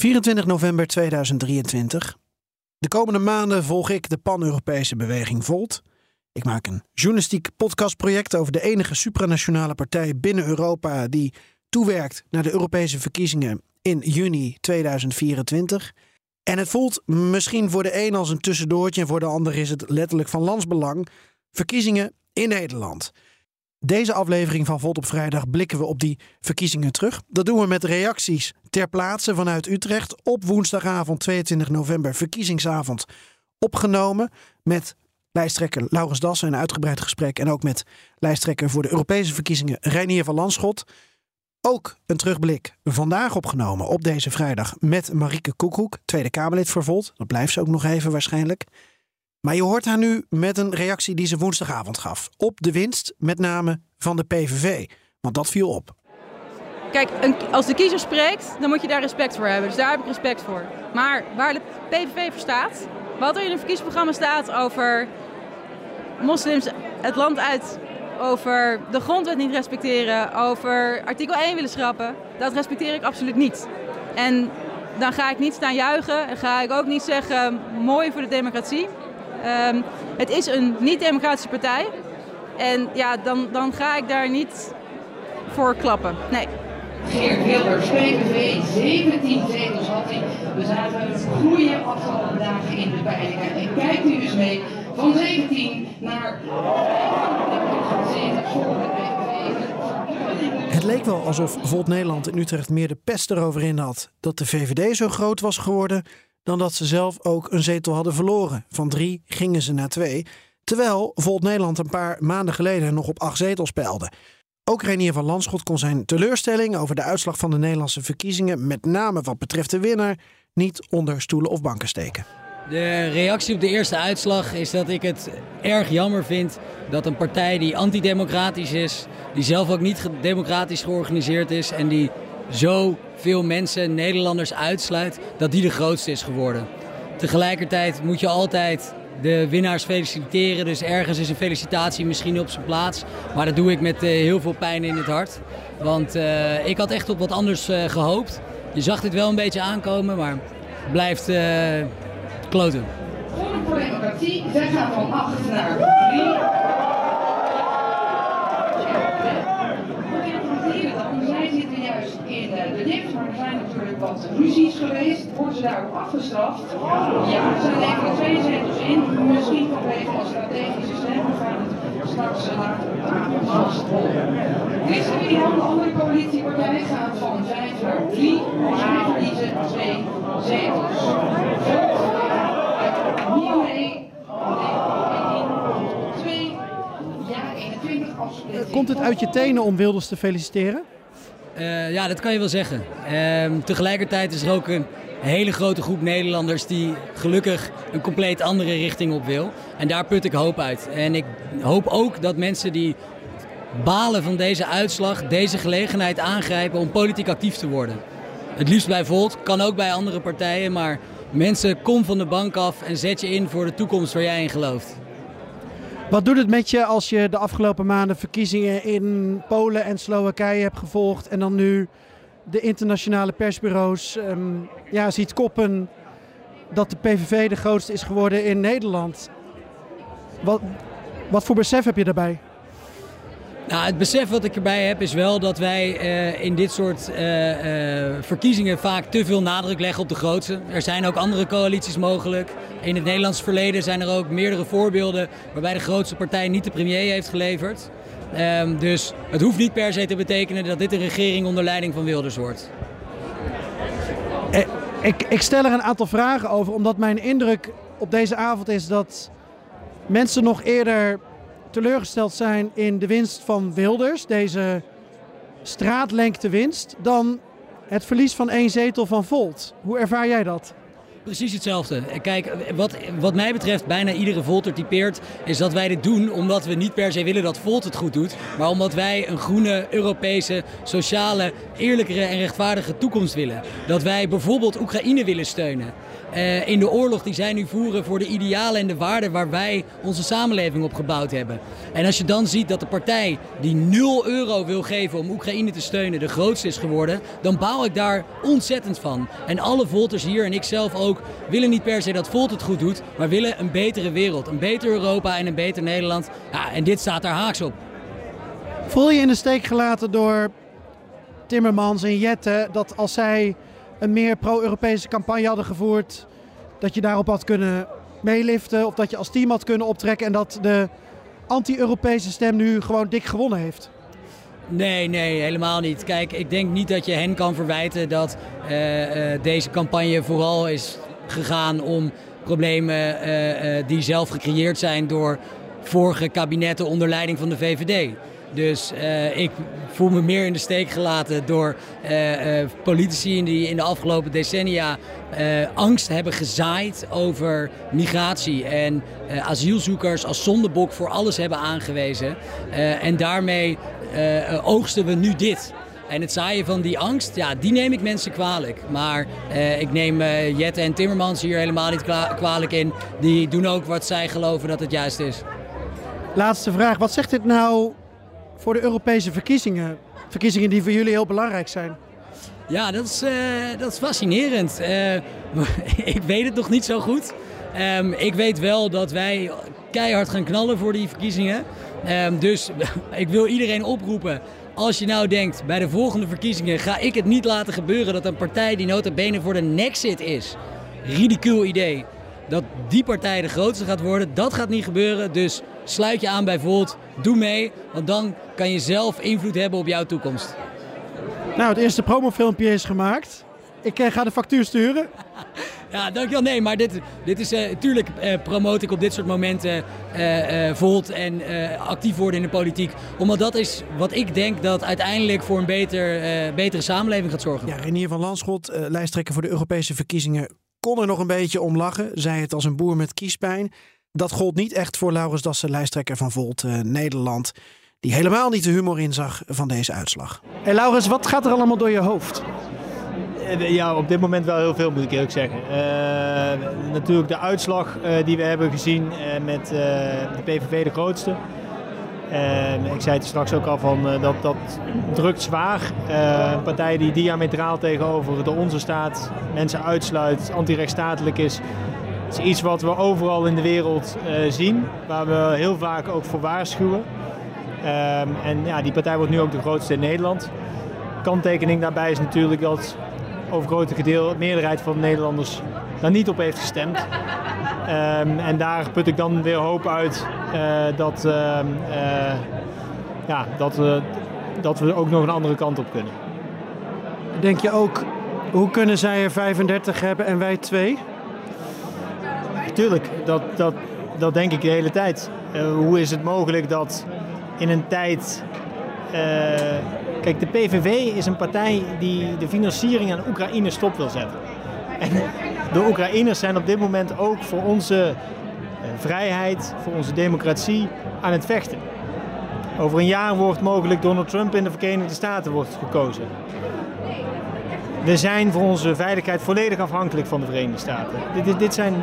24 november 2023. De komende maanden volg ik de pan-Europese beweging Volt. Ik maak een journalistiek podcastproject over de enige supranationale partij binnen Europa die toewerkt naar de Europese verkiezingen in juni 2024. En het voelt misschien voor de een als een tussendoortje en voor de ander is het letterlijk van landsbelang. Verkiezingen in Nederland. Deze aflevering van Volt op Vrijdag blikken we op die verkiezingen terug. Dat doen we met reacties ter plaatse vanuit Utrecht op woensdagavond 22 november, verkiezingsavond, opgenomen met lijsttrekker Laurens Dassen een uitgebreid gesprek en ook met lijsttrekker voor de Europese verkiezingen Reinier van Landschot. Ook een terugblik vandaag opgenomen op deze vrijdag met Marieke Koekoek, Tweede Kamerlid voor Volt. Dat blijft ze ook nog even waarschijnlijk. Maar je hoort haar nu met een reactie die ze woensdagavond gaf. Op de winst, met name van de PVV. Want dat viel op. Kijk, een, als de kiezer spreekt, dan moet je daar respect voor hebben. Dus daar heb ik respect voor. Maar waar de PVV voor staat, wat er in een verkiezingsprogramma staat over moslims het land uit, over de grondwet niet respecteren, over artikel 1 willen schrappen, dat respecteer ik absoluut niet. En dan ga ik niet staan juichen en ga ik ook niet zeggen mooi voor de democratie. Um, het is een niet-democratische partij. En ja, dan, dan ga ik daar niet voor klappen. Nee. Geert Wilders, PVV, 17 zetels had hij. We zagen een goede afgelopen dagen in de peilingen. En kijkt u eens mee, van 17 naar 25 zetels voor de. Het leek wel alsof Volt Nederland in Utrecht meer de pest erover in had dat de VVD zo groot was geworden dan dat ze zelf ook een zetel hadden verloren. Van drie gingen ze naar twee. Terwijl Volt Nederland een paar maanden geleden nog op acht zetels peilde. Ook Reinier van Landschot kon zijn teleurstelling over de uitslag van de Nederlandse verkiezingen, met name wat betreft de winnaar, niet onder stoelen of banken steken. De reactie op de eerste uitslag is dat ik het erg jammer vind dat een partij die antidemocratisch is, die zelf ook niet democratisch georganiseerd is en die zo veel mensen, Nederlanders uitsluit, dat die de grootste is geworden. Tegelijkertijd moet je altijd de winnaars feliciteren. Dus ergens is een felicitatie misschien op zijn plaats. Maar dat doe ik met uh, heel veel pijn in het hart. Want uh, ik had echt op wat anders uh, gehoopt. Je zag dit wel een beetje aankomen, maar het blijft kloten. Forum voor Democratie, zij gaan van 8 naar 3. Zij zitten juist in de lift, maar er zijn wat ruzies geweest. Worden ze daarop afgestraft? Ja, ze leveren twee zetels in. Misschien vanwege een strategische stem. Gaan het straks later op tafel vasthouden. ChristenUnie en de andere coalitiepartij gaan van 5 naar 3. Dus wij verliezen twee zetels. Komt het uit je tenen om Wilders te feliciteren? Uh, ja, dat kan je wel zeggen. Uh, tegelijkertijd is er ook een hele grote groep Nederlanders die gelukkig een compleet andere richting op wil. En daar put ik hoop uit. En ik hoop ook dat mensen die balen van deze uitslag deze gelegenheid aangrijpen om politiek actief te worden. Het liefst bij Volt, kan ook bij andere partijen, maar mensen, kom van de bank af en zet je in voor de toekomst waar jij in gelooft. Wat doet het met je als je de afgelopen maanden verkiezingen in Polen en Slowakije hebt gevolgd en dan nu de internationale persbureaus um, ja, ziet koppen dat de PVV de grootste is geworden in Nederland? Wat, wat voor besef heb je daarbij? Nou, het besef wat ik erbij heb is wel dat wij uh, in dit soort uh, uh, verkiezingen vaak te veel nadruk leggen op de grootste. Er zijn ook andere coalities mogelijk. In het Nederlands verleden zijn er ook meerdere voorbeelden waarbij de grootste partij niet de premier heeft geleverd. Um, dus het hoeft niet per se te betekenen dat dit een regering onder leiding van Wilders wordt. Ik, ik stel er een aantal vragen over, omdat mijn indruk op deze avond is dat mensen nog eerder teleurgesteld zijn in de winst van Wilders, deze straatlengte winst, dan Het verlies van één zetel van Volt. Hoe ervaar jij dat? Precies hetzelfde. Kijk, wat, wat mij betreft bijna iedere Volter typeert, is dat wij dit doen omdat we niet per se willen dat Volt het goed doet, maar omdat wij een groene, Europese, sociale, eerlijkere en rechtvaardige toekomst willen. Dat wij bijvoorbeeld Oekraïne willen steunen. Uh, in de oorlog die zij nu voeren voor de idealen en de waarden waar wij onze samenleving op gebouwd hebben. En als je dan ziet dat de partij die 0 euro wil geven om Oekraïne te steunen de grootste is geworden, dan bouw ik daar ontzettend van. En alle Volters hier en ik zelf ook willen niet per se dat Volt het goed doet, maar willen een betere wereld, een beter Europa en een beter Nederland. Ja, en dit staat daar haaks op. Voel je in de steek gelaten door Timmermans en Jette dat als zij een meer pro-Europese campagne hadden gevoerd, dat je daarop had kunnen meeliften of dat je als team had kunnen optrekken en dat de anti-Europese stem nu gewoon dik gewonnen heeft? Nee, nee, helemaal niet. Kijk, ik denk niet dat je hen kan verwijten dat uh, uh, deze campagne vooral is gegaan om problemen uh, die zelf gecreëerd zijn door vorige kabinetten onder leiding van de VVD. Dus uh, ik voel me meer in de steek gelaten door uh, uh, politici die in de afgelopen decennia angst hebben gezaaid over migratie en asielzoekers als zondebok voor alles hebben aangewezen. en daarmee oogsten we nu dit. En het zaaien van die angst, ja, die neem ik mensen kwalijk. Maar ik neem Jette en Timmermans hier helemaal niet kwalijk in. Die doen ook wat zij geloven dat het juist is. Laatste vraag. Wat zegt dit nou voor de Europese verkiezingen. Verkiezingen die voor jullie heel belangrijk zijn. Ja, dat is, uh, dat is fascinerend. Uh, ik weet het nog niet zo goed. Um, ik weet wel dat wij keihard gaan knallen voor die verkiezingen. Um, dus ik wil iedereen oproepen. Als je nou denkt, bij de volgende verkiezingen ga ik het niet laten gebeuren dat een partij die nota bene voor de Nexit is. Ridicuul idee. Dat die partij de grootste gaat worden, dat gaat niet gebeuren. Dus sluit je aan bij Volt, doe mee, want dan kan je zelf invloed hebben op jouw toekomst. Nou, het eerste promofilmpje is gemaakt. Ik eh, ga de factuur sturen. Ja, dankjewel. Nee, maar dit, dit is natuurlijk uh, uh, promote ik op dit soort momenten uh, Volt en actief worden in de politiek. Omdat dat is wat ik denk dat uiteindelijk voor een beter, betere samenleving gaat zorgen. Ja, Renier van Landschot, lijsttrekker voor de Europese verkiezingen, kon er nog een beetje om lachen. Zei het als een boer met kiespijn. Dat gold niet echt voor Laurens Dassen, lijsttrekker van Volt Nederland. Die helemaal niet de humor inzag van deze uitslag. Hey Laurens, wat gaat er allemaal door je hoofd? Ja, op dit moment wel heel veel moet ik eerlijk zeggen. Uh, natuurlijk de uitslag uh, die we hebben gezien uh, met de PVV de grootste. Ik zei het straks ook al van dat dat drukt zwaar. een partij die diametraal tegenover de onze staat, mensen uitsluit, antirechtsstatelijk is. Is iets wat we overal in de wereld zien, waar we heel vaak ook voor waarschuwen. en ja, die partij wordt nu ook de grootste in Nederland. Kanttekening daarbij is natuurlijk dat overgrote gedeelte, meerderheid van de Nederlanders daar niet op heeft gestemd. Um, en daar put ik dan weer hoop uit uh, dat, uh, uh, ja, dat, we, dat we ook nog een andere kant op kunnen. Denk je ook, hoe kunnen zij er 35 hebben en wij twee? Tuurlijk, dat, dat, dat denk ik de hele tijd. hoe is het mogelijk dat in een tijd Kijk, de PVV is een partij die de financiering aan Oekraïne stop wil zetten. En de Oekraïners zijn op dit moment ook voor onze eh, vrijheid, voor onze democratie aan het vechten. Over een jaar wordt mogelijk Donald Trump in de Verenigde Staten wordt gekozen. We zijn voor onze veiligheid volledig afhankelijk van de Verenigde Staten. Dit, dit zijn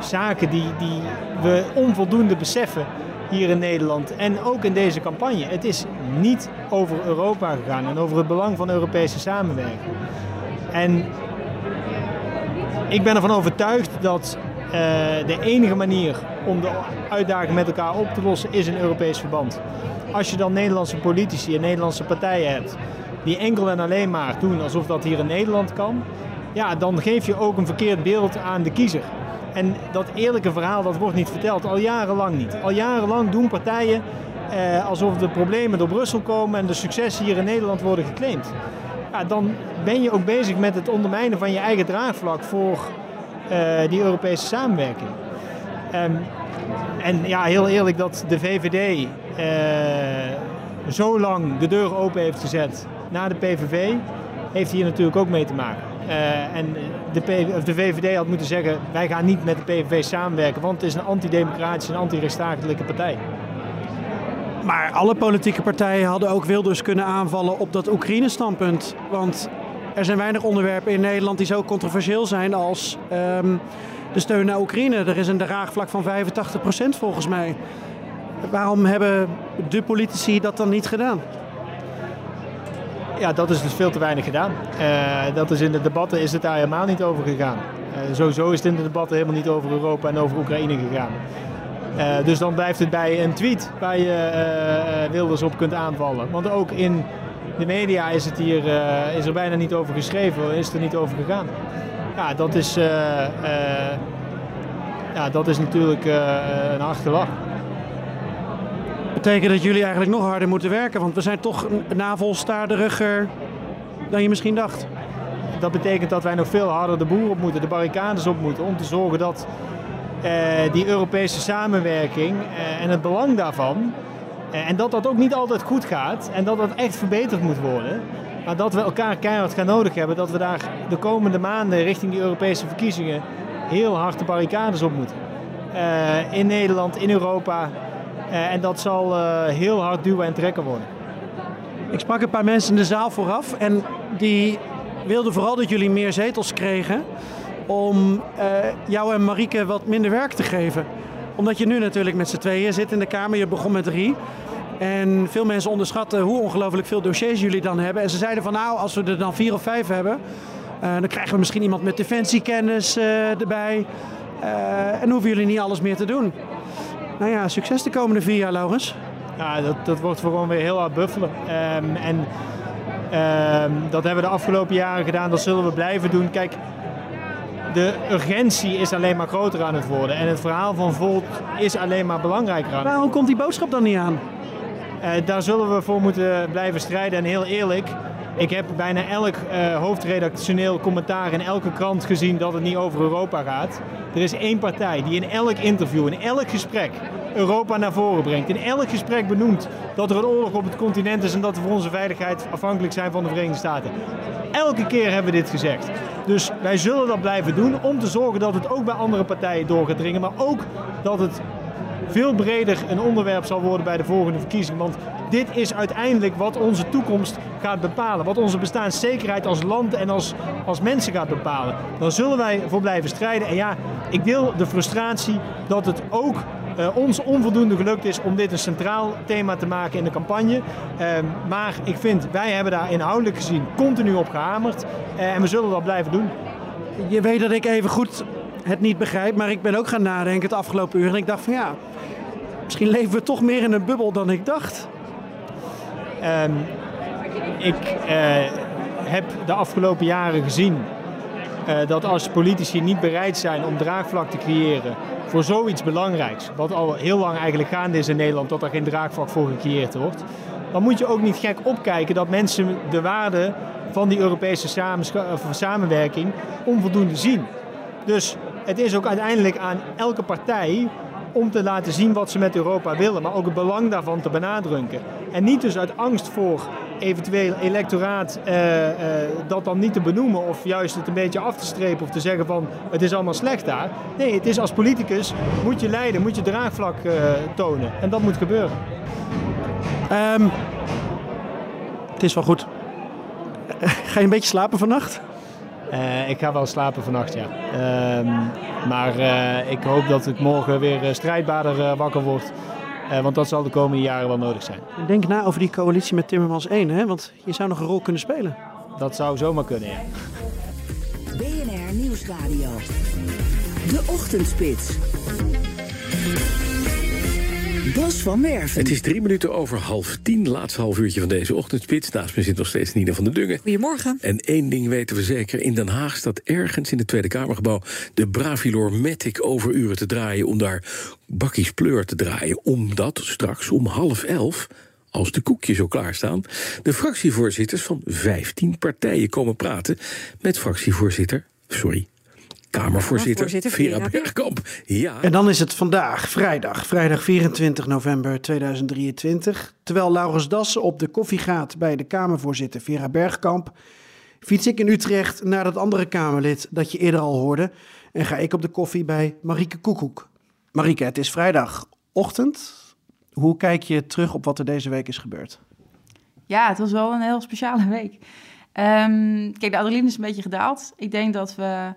zaken die, die we onvoldoende beseffen hier in Nederland en ook in deze campagne. Het is niet over Europa gegaan en over het belang van Europese samenwerking. En ik ben ervan overtuigd dat uh, de enige manier om de uitdaging met elkaar op te lossen is een Europees verband. Als je dan Nederlandse politici en Nederlandse partijen hebt die enkel en alleen maar doen alsof dat hier in Nederland kan, ja, dan geef je ook een verkeerd beeld aan de kiezer. En dat eerlijke verhaal dat wordt niet verteld, al jarenlang niet. Al jarenlang doen partijen eh, alsof de problemen door Brussel komen en de successen hier in Nederland worden geclaimd. Ja, dan ben je ook bezig met het ondermijnen van je eigen draagvlak voor uh, die Europese samenwerking. Um, en ja, heel eerlijk dat de VVD uh, zo lang de deur open heeft gezet naar de PVV. heeft hier natuurlijk ook mee te maken. Uh, en de, P de VVD had moeten zeggen, wij gaan niet met de PVV samenwerken, want het is een antidemocratische en antirechtsstatelijke partij. Maar alle politieke partijen hadden ook Wilders kunnen aanvallen op dat Oekraïne-standpunt. Want er zijn weinig onderwerpen in Nederland die zo controversieel zijn als um, de steun naar Oekraïne. Er is een draagvlak van 85% volgens mij. Waarom hebben de politici dat dan niet gedaan? Ja, dat is dus veel te weinig gedaan. Uh, dat is in de debatten is het daar helemaal niet over gegaan. Uh, sowieso is het in de debatten helemaal niet over Europa en over Oekraïne gegaan. Uh, dus dan blijft het bij een tweet waar je Wilders op kunt aanvallen. Want ook in de media is, het hier, is er bijna niet over geschreven, is er niet over gegaan. Ja, dat is, ja, dat is natuurlijk een harde lach betekent dat jullie eigenlijk nog harder moeten werken. Want we zijn toch navelstaarderiger dan je misschien dacht. Dat betekent dat wij nog veel harder de boer op moeten, de barricades op moeten. Om te zorgen dat eh, die Europese samenwerking eh, en het belang daarvan. Eh, en dat dat ook niet altijd goed gaat. En dat dat echt verbeterd moet worden. Maar dat we elkaar keihard gaan nodig hebben. Dat we daar de komende maanden richting die Europese verkiezingen heel hard de barricades op moeten. Eh, in Nederland, in Europa, eh, en dat zal eh, heel hard duwen en trekken worden. Ik sprak een paar mensen in de zaal vooraf en die wilden vooral dat jullie meer zetels kregen om uh, jou en Marieke wat minder werk te geven. Omdat je nu natuurlijk met z'n tweeën zit in de Kamer, je begon met drie. En veel mensen onderschatten hoe ongelooflijk veel dossiers jullie dan hebben. En ze zeiden van nou, als we er dan vier of vijf hebben, uh, dan krijgen we misschien iemand met defensiekennis uh, erbij. en hoeven jullie niet alles meer te doen. Nou ja, succes de komende vier jaar, Laurens. Ja, dat, dat wordt gewoon weer heel hard buffelen. Um, en um, dat hebben we de afgelopen jaren gedaan, dat zullen we blijven doen. Kijk, de urgentie is alleen maar groter aan het worden. En het verhaal van Volt is alleen maar belangrijker aan Waarom komt die boodschap dan niet aan? Uh, daar zullen we voor moeten blijven strijden. En heel eerlijk, ik heb bijna elk uh, hoofdredactioneel commentaar in elke krant gezien dat het niet over Europa gaat. Er is één partij die in elk interview, in elk gesprek Europa naar voren brengt. In elk gesprek benoemt dat er een oorlog op het continent is en dat we voor onze veiligheid afhankelijk zijn van de Verenigde Staten. Elke keer hebben we dit gezegd. Dus wij zullen dat blijven doen om te zorgen dat het ook bij andere partijen door gaat dringen. Maar ook dat het veel breder een onderwerp zal worden bij de volgende verkiezing. Want dit is uiteindelijk wat onze toekomst gaat bepalen. Wat onze bestaanszekerheid als land en als, als mensen gaat bepalen. Dan zullen wij voor blijven strijden. En ja, ik deel de frustratie dat het ook uh, ons onvoldoende gelukt is om dit een centraal thema te maken in de campagne. Uh, maar ik vind, wij hebben daar inhoudelijk gezien continu op gehamerd. Uh, en we zullen dat blijven doen. Je weet dat ik even goed het niet begrijp, maar ik ben ook gaan nadenken het afgelopen uur. En ik dacht van ja, misschien leven we toch meer in een bubbel dan ik dacht. Um, ik uh, heb de afgelopen jaren gezien uh, dat als politici niet bereid zijn om draagvlak te creëren voor zoiets belangrijks, wat al heel lang eigenlijk gaande is in Nederland, dat er geen draagvlak voor gecreëerd wordt, dan moet je ook niet gek opkijken dat mensen de waarde van die Europese samenwerking onvoldoende zien. Dus het is ook uiteindelijk aan elke partij om te laten zien wat ze met Europa willen, maar ook het belang daarvan te benadrukken. En niet dus uit angst voor eventueel electoraat uh, uh, dat dan niet te benoemen of juist het een beetje af te strepen of te zeggen van het is allemaal slecht daar. Nee, het is als politicus moet je leiden, moet je draagvlak uh, tonen en dat moet gebeuren. Um, het is wel goed. Ga je een beetje slapen vannacht? Uh, ik ga wel slapen vannacht, ja. Uh, maar uh, ik hoop dat ik morgen weer strijdbaarder wakker word. Want dat zal de komende jaren wel nodig zijn. Denk na over die coalitie met Timmermans 1, hè? want je zou nog een rol kunnen spelen. Dat zou zomaar kunnen, ja. BNR Nieuwsradio. De Ochtendspits. Bas van Werven. Het is drie minuten over half tien, laatste half uurtje van deze ochtendspits. Naast me zit nog steeds Nina van der Dungen. Goedemorgen. En één ding weten we zeker, in Den Haag staat ergens in het Tweede Kamergebouw... de Bravilor Matic overuren te draaien om daar bakkies pleur te draaien. Omdat straks om half elf als de koekjes zo klaarstaan, de fractievoorzitters van 15 partijen komen praten met fractievoorzitter, sorry, Kamervoorzitter, Vera Bergkamp. Ja. En dan is het vandaag, vrijdag, vrijdag 24 november 2023. Terwijl Laurens Dassen op de koffie gaat bij de Kamervoorzitter Vera Bergkamp, fiets ik in Utrecht naar dat andere Kamerlid dat je eerder al hoorde. En ga ik op de koffie bij Marieke Koekoek. Marieke, het is vrijdagochtend. Hoe kijk je terug op wat er deze week is gebeurd? Ja, het was wel een heel speciale week. Ehm, kijk, de adrenaline is een beetje gedaald. Ik denk dat we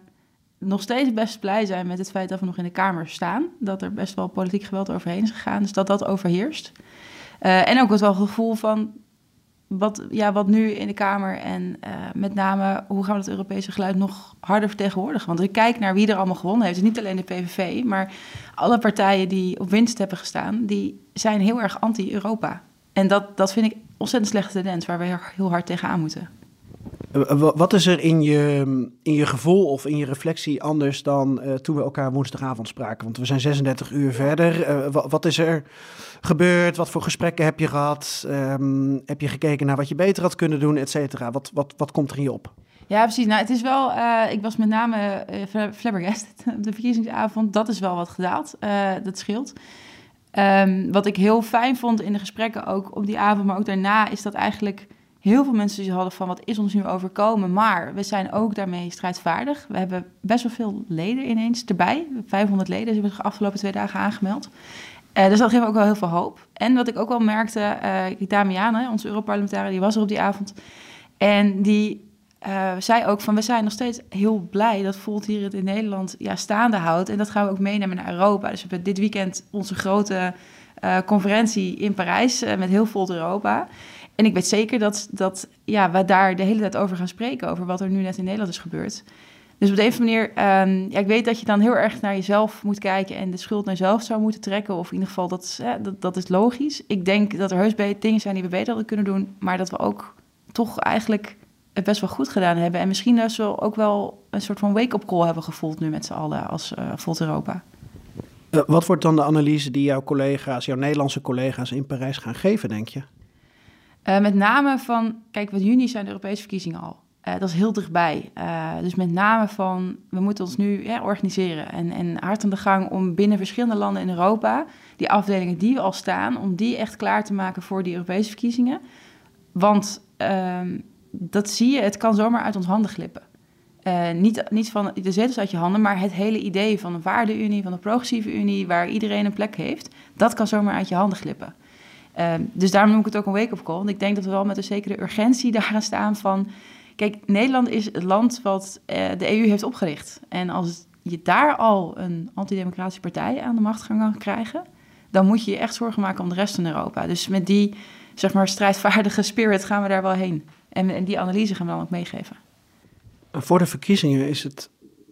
nog steeds best blij zijn met het feit dat we nog in de Kamer staan. Dat er best wel politiek geweld overheen is gegaan. Dus dat dat overheerst. Uh, en ook het wel gevoel van wat, ja, wat nu in de Kamer en uh, met name hoe gaan we het Europese geluid nog harder vertegenwoordigen. Want ik kijk naar wie er allemaal gewonnen heeft, niet alleen de PVV, maar alle partijen die op winst hebben gestaan, die zijn heel erg anti-Europa. En dat, dat vind ik ontzettend slechte tendens waar we heel hard tegenaan moeten. Wat is er in je, in je gevoel of in je reflectie anders dan uh, toen we elkaar woensdagavond spraken? Want we zijn 36 uur verder. Wat, is er gebeurd? Wat voor gesprekken heb je gehad? Um, heb je gekeken naar wat je beter had kunnen doen, et cetera? Wat, wat, wat komt er in je op? Ja, precies. Nou, het is wel. Ik was met name flabbergasted op de verkiezingsavond. Dat is wel wat gedaald. Dat scheelt. Um, wat ik heel fijn vond in de gesprekken ook op die avond, maar ook daarna, is dat eigenlijk heel veel mensen die hadden van wat is ons nu overkomen. Maar we zijn ook daarmee strijdvaardig. We hebben best wel veel leden ineens erbij. 500 leden hebben zich de afgelopen twee dagen aangemeld. Uh, dus dat geeft ook wel heel veel hoop. En wat ik ook wel merkte, uh, Damiane, onze Europarlementariër, die was er op die avond. En die uh, zei ook van, we zijn nog steeds heel blij dat Volt hier het in Nederland ja, staande houdt. En dat gaan we ook meenemen naar Europa. Dus we hebben dit weekend onze grote conferentie in Parijs met heel Volt Europa. En ik weet zeker dat, dat ja, we daar de hele tijd over gaan spreken, over wat er nu net in Nederland is gebeurd. Dus op deze manier, um, ja, ik weet dat je dan heel erg naar jezelf moet kijken en de schuld naar jezelf zou moeten trekken. Of in ieder geval, dat, ja, dat, dat is logisch. Ik denk dat er heus dingen zijn die we beter hadden kunnen doen, maar dat we ook toch eigenlijk het best wel goed gedaan hebben. En misschien we ook wel een soort van wake-up call hebben gevoeld nu met z'n allen als uh, Volt Europa. Uh, wat wordt dan de analyse die jouw collega's, jouw Nederlandse collega's in Parijs gaan geven, denk je? Uh, met name van, kijk, wat juni zijn de Europese verkiezingen al. Uh, dat is heel dichtbij. Uh, dus met name van, we moeten ons nu organiseren en, en hard aan de gang om binnen verschillende landen in Europa, die afdelingen die we al staan, om die echt klaar te maken voor die Europese verkiezingen. Want uh, dat zie je, het kan zomaar uit ons handen glippen. niet, niet van de zetels uit je handen, maar het hele idee van een waardeunie, van een progressieve unie, waar iedereen een plek heeft, dat kan zomaar uit je handen glippen. Uh, dus daarom noem ik het ook een wake-up call. Want ik denk dat we wel met een zekere urgentie daar staan van... Kijk, Nederland is het land wat uh, de EU heeft opgericht. En als je daar al een antidemocratische partij aan de macht kan krijgen... dan moet je je echt zorgen maken om de rest van Europa. Dus met die, zeg maar, strijdvaardige spirit gaan we daar wel heen. En, en die analyse gaan we dan ook meegeven. Voor de verkiezingen is het...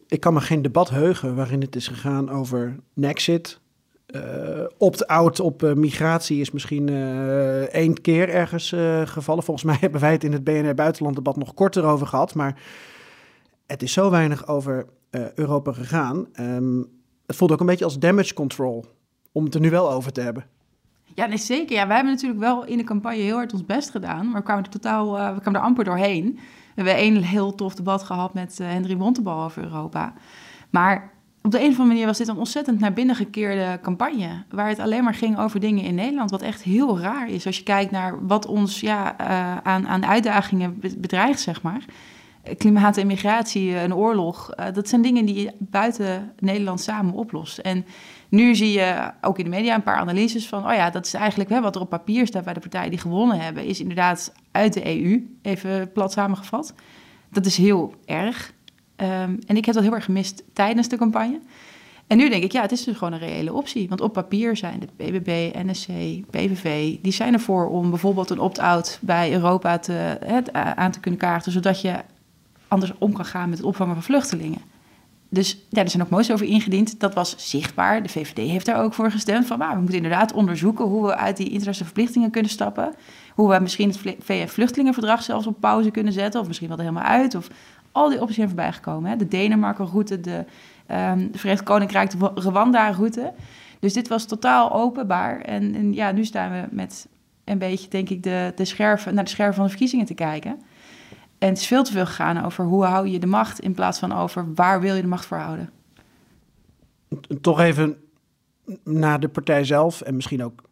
Ik kan me geen debat heugen waarin het is gegaan over Nexit, uh, opt-out op uh, migratie is misschien uh, één keer ergens gevallen. Volgens mij hebben wij het in het BNR Buitenlanddebat nog korter over gehad. Maar het is zo weinig over Europa gegaan. Um, het voelt ook een beetje als damage control om het er nu wel over te hebben. Ja, nee, zeker. Ja, wij hebben natuurlijk wel in de campagne heel hard ons best gedaan. Maar we kwamen er totaal, we kwamen er amper doorheen. We hebben één heel tof debat gehad met Henry Montebal over Europa. Maar op de een of andere manier was dit een ontzettend naar binnen gekeerde campagne. Waar het alleen maar ging over dingen in Nederland. Wat echt heel raar is als je kijkt naar wat ons ja, uh, aan, aan uitdagingen bedreigt, zeg maar. Klimaat en migratie, een oorlog. Uh, dat zijn dingen die je buiten Nederland samen oplost. En nu zie je ook in de media een paar analyses van... oh ja, dat is eigenlijk hè, wat er op papier staat bij de partijen die gewonnen hebben... is inderdaad uit de EU, even plat samengevat. Dat is heel erg. Um, en ik heb dat heel erg gemist tijdens de campagne. En nu denk ik, ja, het is dus gewoon een reële optie. Want op papier zijn de BBB, NSC, PVV... die zijn ervoor om bijvoorbeeld een opt-out bij Europa te, het, aan te kunnen kaarten... zodat je anders om kan gaan met het opvangen van vluchtelingen. Dus ja, er zijn ook moties over ingediend. Dat was zichtbaar. De VVD heeft daar ook voor gestemd. Van, nou, we moeten inderdaad onderzoeken hoe we uit die internationale verplichtingen kunnen stappen. Hoe we misschien het VN-vluchtelingenverdrag zelfs op pauze kunnen zetten. Of misschien wel helemaal uit. Of al die opties zijn voorbij gekomen. Hè? De Denemarken-route, de, de Verenigd Koninkrijk, de Rwanda-route. Dus dit was totaal openbaar. En, en, ja, nu staan we met een beetje, denk ik, de, de scherven, naar de scherven van de verkiezingen te kijken. En het is veel te veel gegaan over hoe hou je de macht... in plaats van over waar wil je de macht voor houden. Toch even naar de partij zelf en misschien ook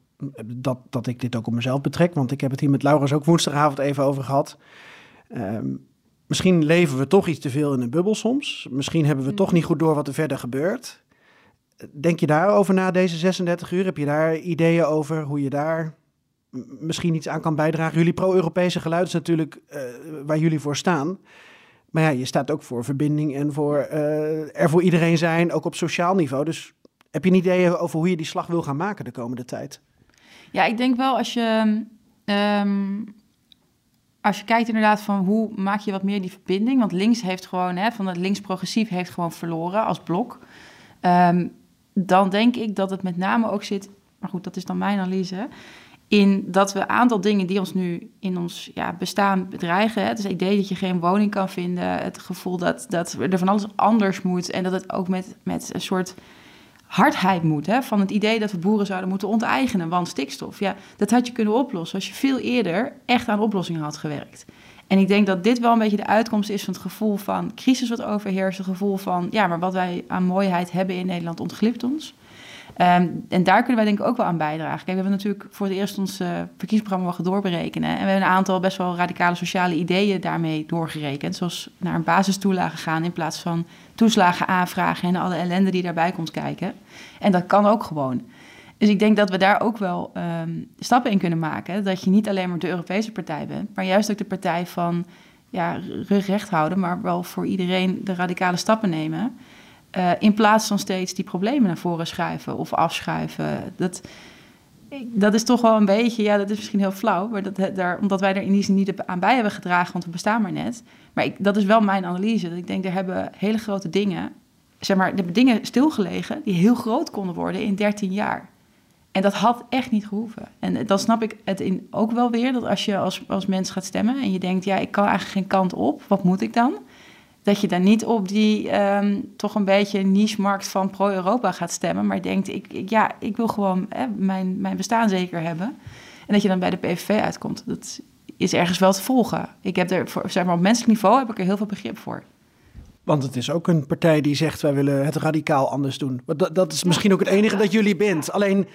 dat, dat ik dit ook op mezelf betrek... want ik heb het hier met Laurens ook woensdagavond even over gehad... Um, misschien leven we toch iets te veel in een bubbel soms. Misschien hebben we toch niet goed door wat er verder gebeurt. Denk je daarover na deze 36 uur? Heb je daar ideeën over hoe je daar misschien iets aan kan bijdragen? Jullie pro-Europese geluid is natuurlijk eh, waar jullie voor staan. Maar ja, je staat ook voor verbinding en voor eh, er voor iedereen zijn, ook op sociaal niveau. Dus heb je een idee over hoe je die slag wil gaan maken de komende tijd? Ja, ik denk wel als je, ehm, als je kijkt inderdaad van hoe maak je wat meer die verbinding. Want links heeft gewoon, hè, van het links progressief heeft gewoon verloren als blok. Ehm, dan denk ik dat het met name ook zit, maar goed, dat is dan mijn analyse, in dat we een aantal dingen die ons nu in ons ja, bestaan bedreigen. hè, Het is het idee dat je geen woning kan vinden, het gevoel dat, dat er van alles anders moet en dat het ook met, met een soort hardheid moet. Hè? Van het idee dat we boeren zouden moeten onteigenen, want stikstof. Ja, dat had je kunnen oplossen als je veel eerder echt aan oplossingen had gewerkt. En ik denk dat dit wel een beetje de uitkomst is van het gevoel van crisis wat overheerst. Het gevoel van, ja, maar wat wij aan mooiheid hebben in Nederland ontglipt ons. Ehm, en daar kunnen wij denk ik ook wel aan bijdragen. Kijk, we hebben natuurlijk voor het eerst ons eh, verkiezingsprogramma mogen doorberekenen. En we hebben een aantal best wel radicale sociale ideeën daarmee doorgerekend. Zoals naar een basistoelage gaan in plaats van toeslagen aanvragen en alle ellende die daarbij komt kijken. En dat kan ook gewoon. Dus ik denk dat we daar ook wel ehm, stappen in kunnen maken. Dat je niet alleen maar de Europese partij bent, maar juist ook de partij van ja, rug recht houden, maar wel voor iedereen de radicale stappen nemen. Eh, in plaats van steeds die problemen naar voren schuiven of afschuiven. Dat, dat is toch wel een beetje, ja, dat is misschien heel flauw, maar dat, daar, omdat wij er in die zin niet aan bij hebben gedragen, want we bestaan maar net. Maar ik, dat is wel mijn analyse. Dat ik denk, er hebben hele grote dingen, zeg maar, er hebben dingen stilgelegen die heel groot konden worden in 13 jaar. En dat had echt niet gehoeven. En dan snap ik het in ook wel weer dat als je als, als mens gaat stemmen en je denkt, ja, ik kan eigenlijk geen kant op, wat moet ik dan? Dat je dan niet op die ehm, toch een beetje niche-markt van pro-Europa gaat stemmen, maar denkt, ik, ja, ik wil gewoon hè, mijn, mijn bestaan zeker hebben. En dat je dan bij de PVV uitkomt. Dat is ergens wel te volgen. Ik heb er, voor, zeg maar, op menselijk niveau heb ik er heel veel begrip voor. Want het is ook een partij die zegt wij willen het radicaal anders doen. Dat, dat is misschien ook het enige dat jullie bindt. Alleen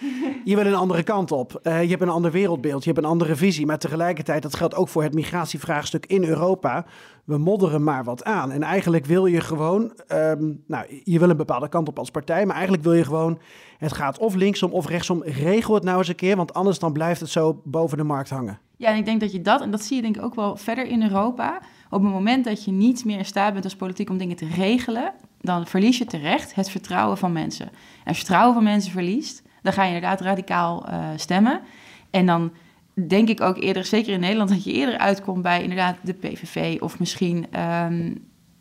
je wil een andere kant op. Eh, je hebt een ander wereldbeeld, je hebt een andere visie. Maar tegelijkertijd, dat geldt ook voor het migratievraagstuk in Europa. We modderen maar wat aan. En eigenlijk wil je gewoon, ehm, nou, je wil een bepaalde kant op als partij. Maar eigenlijk wil je gewoon, het gaat of linksom of rechtsom. Regel het nou eens een keer, want anders dan blijft het zo boven de markt hangen. Ja, en ik denk dat je dat, en dat zie je denk ik ook wel verder in Europa. Op het moment dat je niet meer in staat bent als politiek om dingen te regelen, dan verlies je terecht het vertrouwen van mensen. En als vertrouwen van mensen verliest, dan ga je inderdaad radicaal eh, stemmen. En dan denk ik ook eerder, zeker in Nederland, dat je eerder uitkomt bij inderdaad de PVV of misschien. ehm,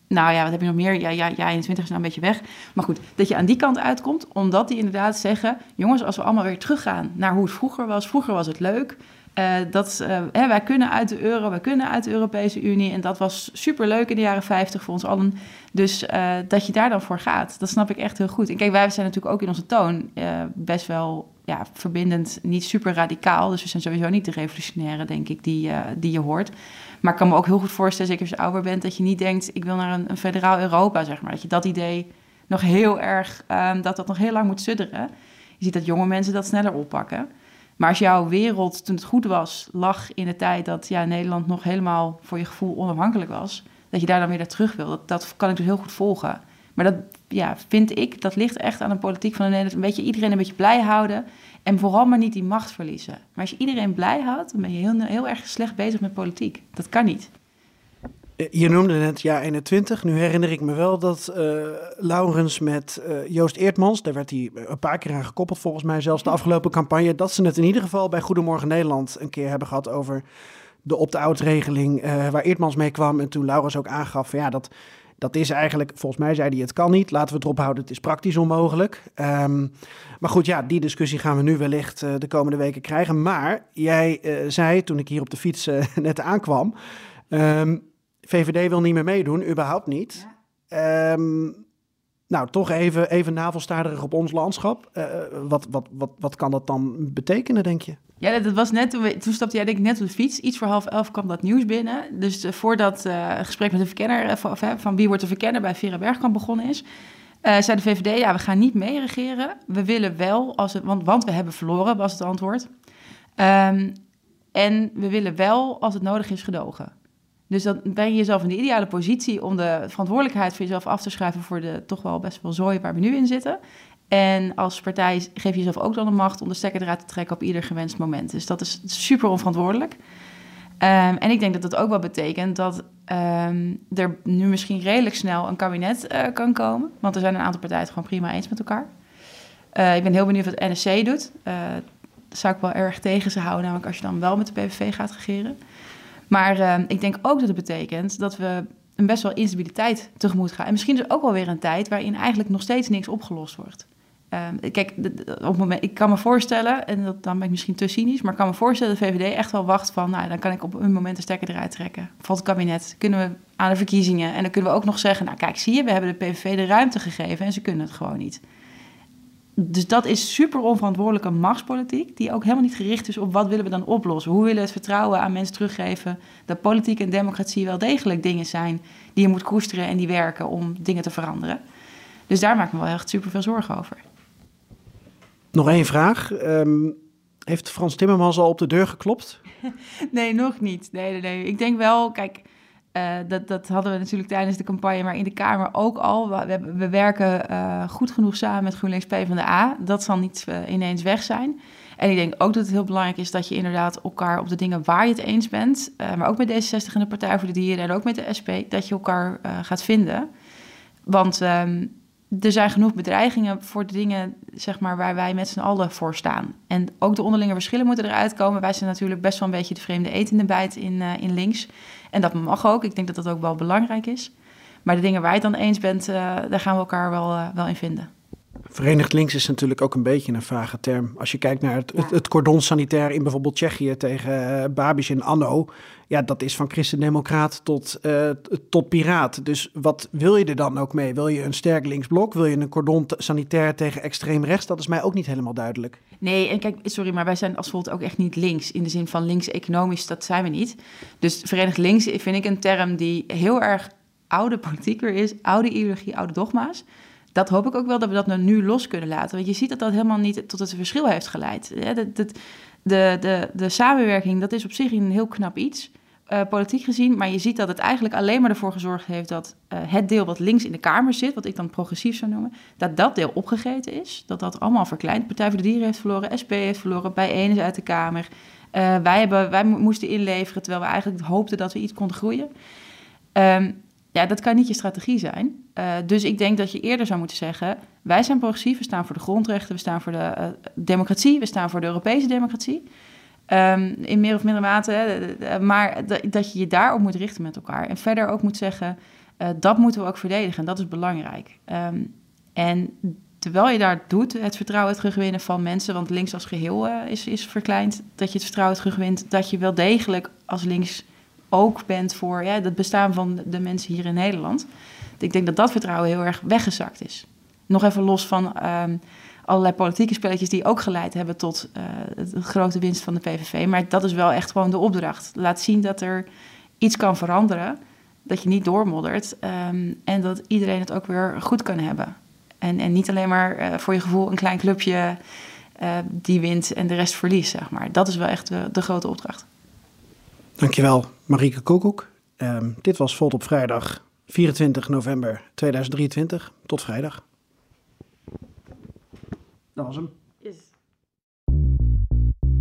nou ja, wat heb je nog meer? Ja, ja, ja, 21 is nou een beetje weg. Maar goed, dat je aan die kant uitkomt, omdat die inderdaad zeggen: jongens, als we allemaal weer teruggaan naar hoe het vroeger was, vroeger was het leuk. Eh, dat, eh, hè, wij kunnen uit de euro, wij kunnen uit de Europese Unie. En dat was superleuk in de jaren 50 voor ons allen. Dus eh, dat je daar dan voor gaat, dat snap ik echt heel goed. En kijk, wij zijn natuurlijk ook in onze toon best wel ja, verbindend, niet super radicaal. Dus we zijn sowieso niet de revolutionaire, denk ik, die, die je hoort. Maar ik kan me ook heel goed voorstellen, zeker als je ouder bent, dat je niet denkt: ik wil naar een, een federaal Europa, zeg maar. Dat je dat idee nog heel erg, ehm, dat dat nog heel lang moet sudderen. Je ziet dat jonge mensen dat sneller oppakken. Maar als jouw wereld, toen het goed was, lag in de tijd dat ja, Nederland nog helemaal voor je gevoel onafhankelijk was, dat je daar dan weer naar terug wil, dat, dat kan ik dus heel goed volgen. Maar dat ja, vind ik, dat ligt echt aan de politiek van Nederland. Een beetje iedereen een beetje blij houden en vooral maar niet die macht verliezen. Maar als je iedereen blij houdt, dan ben je heel, heel erg slecht bezig met politiek. Dat kan niet. Eh, Je noemde net jaar 21. Nu herinner ik me wel dat eh, Laurens met eh, Joost Eertmans, daar werd hij een paar keer aan gekoppeld volgens mij, zelfs de afgelopen campagne, dat ze het in ieder geval bij Goedemorgen Nederland een keer hebben gehad over de opt-out regeling waar Eertmans mee kwam. En toen Laurens ook aangaf van ja, dat, dat is eigenlijk, volgens mij zei hij het kan niet, laten we het erop houden, het is praktisch onmogelijk. Ehm, maar goed, ja, die discussie gaan we nu wellicht de komende weken krijgen. Maar jij zei toen ik hier op de fiets net aankwam, ehm, VVD wil niet meer meedoen, überhaupt niet. Ehm, nou, toch even, even navelstaarderig op ons landschap. Eh, wat, wat, wat, wat kan dat dan betekenen, denk je? Ja, dat was net, toen, we- toen stapte jij denk ik net op de fiets. Iets voor half elf kwam dat nieuws binnen. Dus eh, voordat eh, het gesprek met de verkenner, eh, van, of, hè, van wie wordt de verkenner bij Vera Bergkamp begonnen is, eh, zei de VVD, ja, we gaan niet meeregeren. We willen wel, als het, want, want we hebben verloren, was het antwoord. Ehm, en we willen wel, als het nodig is, gedogen. Dus dan ben je jezelf in de ideale positie om de verantwoordelijkheid voor jezelf af te schuiven voor de toch wel best wel zooi waar we nu in zitten. En als partij geef je jezelf ook dan de macht om de stekker eruit te trekken op ieder gewenst moment. Dus dat is super onverantwoordelijk. Ehm, en ik denk dat dat ook wel betekent dat ehm, er nu misschien redelijk snel een kabinet uh, kan komen. Want er zijn een aantal partijen het gewoon prima eens met elkaar. Uh, ik ben heel benieuwd wat NSC doet. Uh, zou ik wel erg tegen ze houden, namelijk als je dan wel met de PVV gaat regeren. Maar ehm, ik denk ook dat het betekent dat we een best wel instabiliteit tegemoet gaan. En misschien is er ook wel weer een tijd waarin eigenlijk nog steeds niks opgelost wordt. Um, kijk, op moment, ik kan me voorstellen, en dat, dan ben ik misschien te cynisch, maar ik kan me voorstellen dat de VVD echt wel wacht van, nou, dan kan ik op een moment de stekker eruit trekken. Valt het kabinet, kunnen we aan de verkiezingen. En dan kunnen we ook nog zeggen, nou kijk, zie je, we hebben de PVV de ruimte gegeven en ze kunnen het gewoon niet. Dus dat is super onverantwoordelijke machtspolitiek, die ook helemaal niet gericht is op wat willen we dan oplossen. Hoe willen we het vertrouwen aan mensen teruggeven dat politiek en democratie wel degelijk dingen zijn die je moet koesteren en die werken om dingen te veranderen. Dus daar maak ik me wel echt super veel zorgen over. Nog één vraag. Um, heeft Frans Timmermans al op de deur geklopt? nee, nog niet. Nee, nee, nee. Ik denk wel, kijk, uh, dat, dat hadden we natuurlijk tijdens de campagne, maar in de Kamer ook al. We, we werken uh, goed genoeg samen met GroenLinks PvdA. Dat zal niet uh, ineens weg zijn. En ik denk ook dat het heel belangrijk is dat je inderdaad elkaar op de dingen waar je het eens bent, maar ook met D66 en de Partij voor de Dieren en ook met de SP, dat je elkaar gaat vinden. Want um, er zijn genoeg bedreigingen voor de dingen zeg maar, waar wij met z'n allen voor staan. En ook de onderlinge verschillen moeten eruit komen. Wij zijn natuurlijk best wel een beetje de vreemde etende bijt in, uh, in links. En dat mag ook. Ik denk dat dat ook wel belangrijk is. Maar de dingen waar je het dan eens bent, uh, daar gaan we elkaar wel, uh, wel in vinden. Verenigd links is natuurlijk ook een beetje een vage term. Als je kijkt naar het, ja. het, het cordon sanitair in bijvoorbeeld Tsjechië tegen Babiš en Anno. Ja, dat is van christendemocraat tot, uh, tot piraat. Dus wat wil je er dan ook mee? Wil je een sterk linksblok? Wil je een cordon sanitair tegen extreem rechts? Dat is mij ook niet helemaal duidelijk. Nee, en kijk, sorry, maar wij zijn als Volt ook echt niet links. In de zin van links-economisch, dat zijn we niet. Dus Verenigd links vind ik een term die heel erg oude politiek is. Oude ideologie, oude dogma's dat hoop ik ook wel dat we dat nu los kunnen laten. Want je ziet dat dat helemaal niet tot het verschil heeft geleid. De, de, de, de, de samenwerking, dat is op zich een heel knap iets, uh, politiek gezien. Maar je ziet dat het eigenlijk alleen maar ervoor gezorgd heeft dat uh, het deel wat links in de Kamer zit, wat ik dan progressief zou noemen, dat dat deel opgegeten is. Dat dat allemaal verkleind. Partij voor de Dieren heeft verloren, SP heeft verloren, Bijeen is uit de Kamer. Uh, wij, hebben, wij moesten inleveren terwijl we eigenlijk hoopten dat we iets konden groeien. Um, ja, dat kan niet je strategie zijn. Uh, dus ik denk dat je eerder zou moeten zeggen: wij zijn progressief, we staan voor de grondrechten, we staan voor de uh, democratie, we staan voor de Europese democratie. Um, in meer of mindere mate, maar dat je je daarop moet richten met elkaar. En verder ook moet zeggen: dat moeten we ook verdedigen en dat is belangrijk. Um, en terwijl je daar doet, het vertrouwen terugwinnen van mensen, want links als geheel is, is verkleind, dat je het vertrouwen terugwint, dat je wel degelijk als links ook bent voor ja, het bestaan van de mensen hier in Nederland. Ik denk dat dat vertrouwen heel erg weggezakt is. Nog even los van um, allerlei politieke spelletjes die ook geleid hebben tot de grote winst van de PVV. Maar dat is wel echt gewoon de opdracht. Laat zien dat er iets kan veranderen, dat je niet doormoddert um, en dat iedereen het ook weer goed kan hebben. En, en niet alleen maar uh, voor je gevoel een klein clubje uh, die wint en de rest verliest, zeg maar. Dat is wel echt de grote opdracht. Dankjewel, Marieke Koekoek. Um, dit was Volt op vrijdag 24 november 2023. Tot vrijdag. Dat was hem.